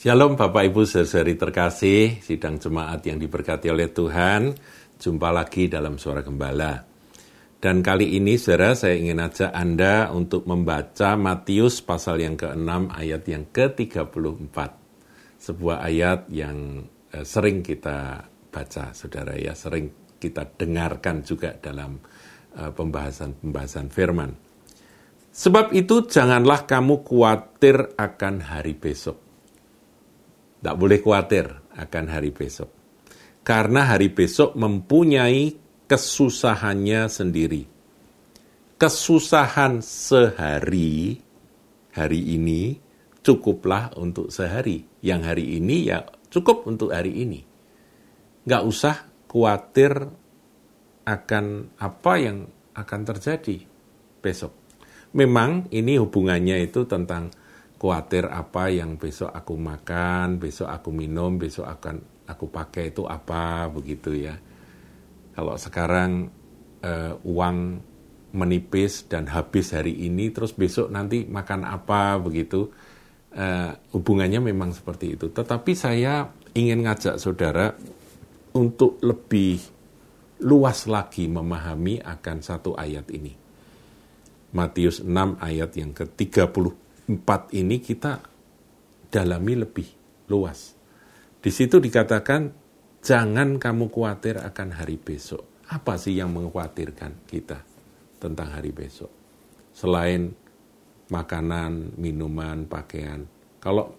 Shalom Bapak Ibu saudari terkasih, sidang jemaat yang diberkati oleh Tuhan. Jumpa lagi dalam Suara Gembala. Dan kali ini saudara saya ingin ajak Anda untuk membaca Matius pasal yang ke-6 ayat yang ke-34. Sebuah ayat yang eh, sering kita baca saudara ya, sering kita dengarkan juga dalam eh, pembahasan-pembahasan firman. Sebab itu janganlah kamu khawatir akan hari besok tidak boleh khawatir akan hari besok. Karena hari besok mempunyai kesusahannya sendiri. Kesusahan sehari, hari ini, cukuplah untuk sehari. Yang hari ini ya cukup untuk hari ini. Nggak usah khawatir akan apa yang akan terjadi besok. Memang ini hubungannya itu tentang khawatir apa yang besok aku makan, besok aku minum, besok akan aku pakai itu apa begitu ya. Kalau sekarang uh, uang menipis dan habis hari ini, terus besok nanti makan apa begitu, uh, hubungannya memang seperti itu. Tetapi saya ingin ngajak saudara untuk lebih luas lagi memahami akan satu ayat ini. Matius 6 ayat yang ke-30 empat ini kita dalami lebih luas. Di situ dikatakan, jangan kamu khawatir akan hari besok. Apa sih yang mengkhawatirkan kita tentang hari besok? Selain makanan, minuman, pakaian. Kalau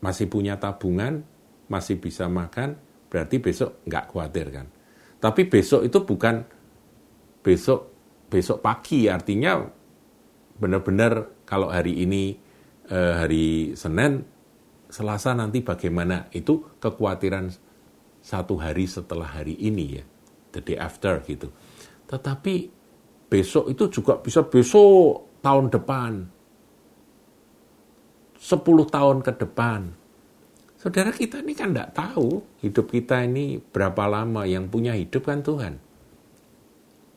masih punya tabungan, masih bisa makan, berarti besok nggak khawatir kan. Tapi besok itu bukan besok besok pagi, artinya benar-benar kalau hari ini eh, hari Senin, Selasa nanti bagaimana? Itu kekhawatiran satu hari setelah hari ini ya, the day after gitu. Tetapi besok itu juga bisa besok tahun depan, 10 tahun ke depan. Saudara kita ini kan tidak tahu hidup kita ini berapa lama yang punya hidup kan Tuhan.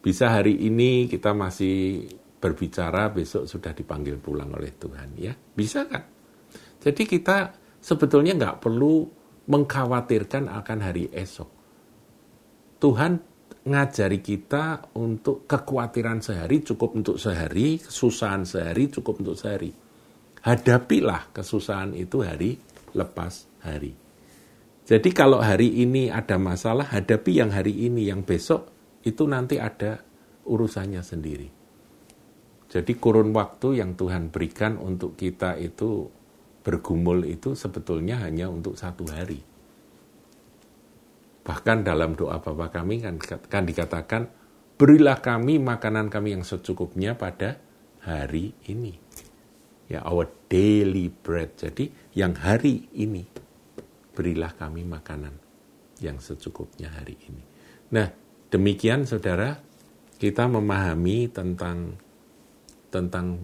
Bisa hari ini kita masih berbicara besok sudah dipanggil pulang oleh Tuhan ya. Bisa kan? Jadi kita sebetulnya nggak perlu mengkhawatirkan akan hari esok. Tuhan ngajari kita untuk kekhawatiran sehari cukup untuk sehari kesusahan sehari cukup untuk sehari. Hadapilah kesusahan itu hari lepas hari. Jadi kalau hari ini ada masalah hadapi yang hari ini yang besok itu nanti ada urusannya sendiri jadi kurun waktu yang Tuhan berikan untuk kita itu bergumul itu sebetulnya hanya untuk satu hari. Bahkan dalam doa Bapa kami kan, kan dikatakan, berilah kami makanan kami yang secukupnya pada hari ini. Ya, our daily bread. Jadi yang hari ini, berilah kami makanan yang secukupnya hari ini. Nah, demikian saudara, kita memahami tentang tentang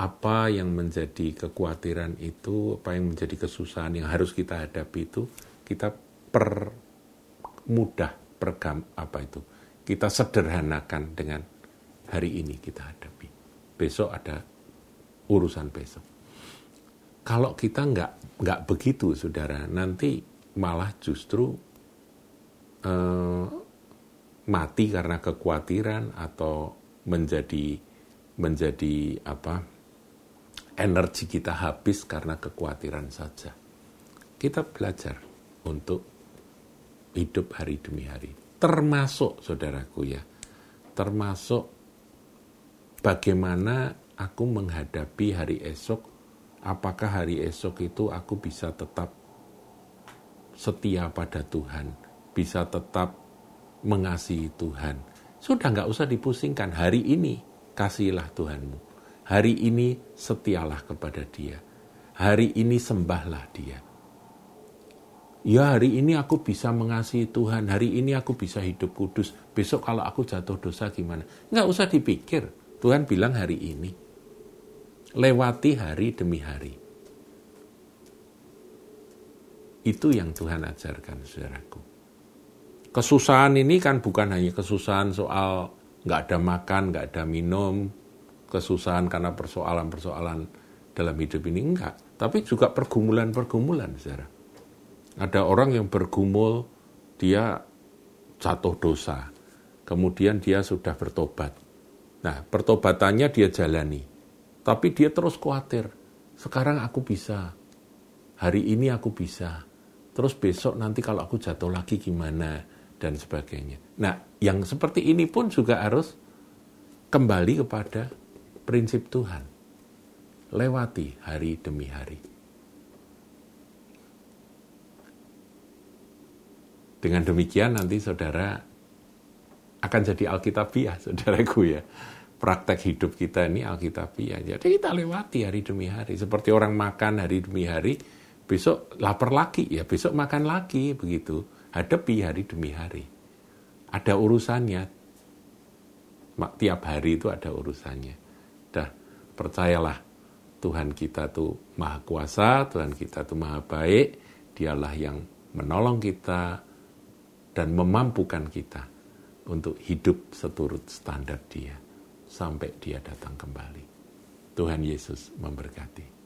apa yang menjadi kekhawatiran itu, apa yang menjadi kesusahan yang harus kita hadapi itu, kita permudah, pergam, apa itu, kita sederhanakan dengan hari ini kita hadapi. Besok ada urusan besok. Kalau kita nggak nggak begitu, saudara, nanti malah justru eh, mati karena kekhawatiran atau menjadi menjadi apa energi kita habis karena kekhawatiran saja. Kita belajar untuk hidup hari demi hari. Termasuk saudaraku ya, termasuk bagaimana aku menghadapi hari esok. Apakah hari esok itu aku bisa tetap setia pada Tuhan, bisa tetap mengasihi Tuhan. Sudah nggak usah dipusingkan hari ini kasihilah Tuhanmu. Hari ini setialah kepada dia. Hari ini sembahlah dia. Ya hari ini aku bisa mengasihi Tuhan, hari ini aku bisa hidup kudus, besok kalau aku jatuh dosa gimana? Nggak usah dipikir, Tuhan bilang hari ini. Lewati hari demi hari. Itu yang Tuhan ajarkan, saudaraku. Kesusahan ini kan bukan hanya kesusahan soal nggak ada makan, nggak ada minum, kesusahan karena persoalan-persoalan dalam hidup ini enggak. tapi juga pergumulan-pergumulan, saudara. Ada orang yang bergumul, dia jatuh dosa, kemudian dia sudah bertobat. Nah, pertobatannya dia jalani, tapi dia terus khawatir. Sekarang aku bisa, hari ini aku bisa, terus besok nanti kalau aku jatuh lagi gimana, dan sebagainya. Nah, yang seperti ini pun juga harus kembali kepada prinsip Tuhan. Lewati hari demi hari. Dengan demikian nanti saudara akan jadi Alkitabiah, saudaraku ya. Praktek hidup kita ini Alkitabiah. Jadi kita lewati hari demi hari. Seperti orang makan hari demi hari, besok lapar lagi, ya besok makan lagi, begitu. Hadapi hari demi hari. Ada urusannya. Tiap hari itu ada urusannya. Dah, percayalah Tuhan kita tuh maha kuasa, Tuhan kita tuh maha baik, dialah yang menolong kita, dan memampukan kita untuk hidup seturut standar Dia sampai Dia datang kembali. Tuhan Yesus memberkati.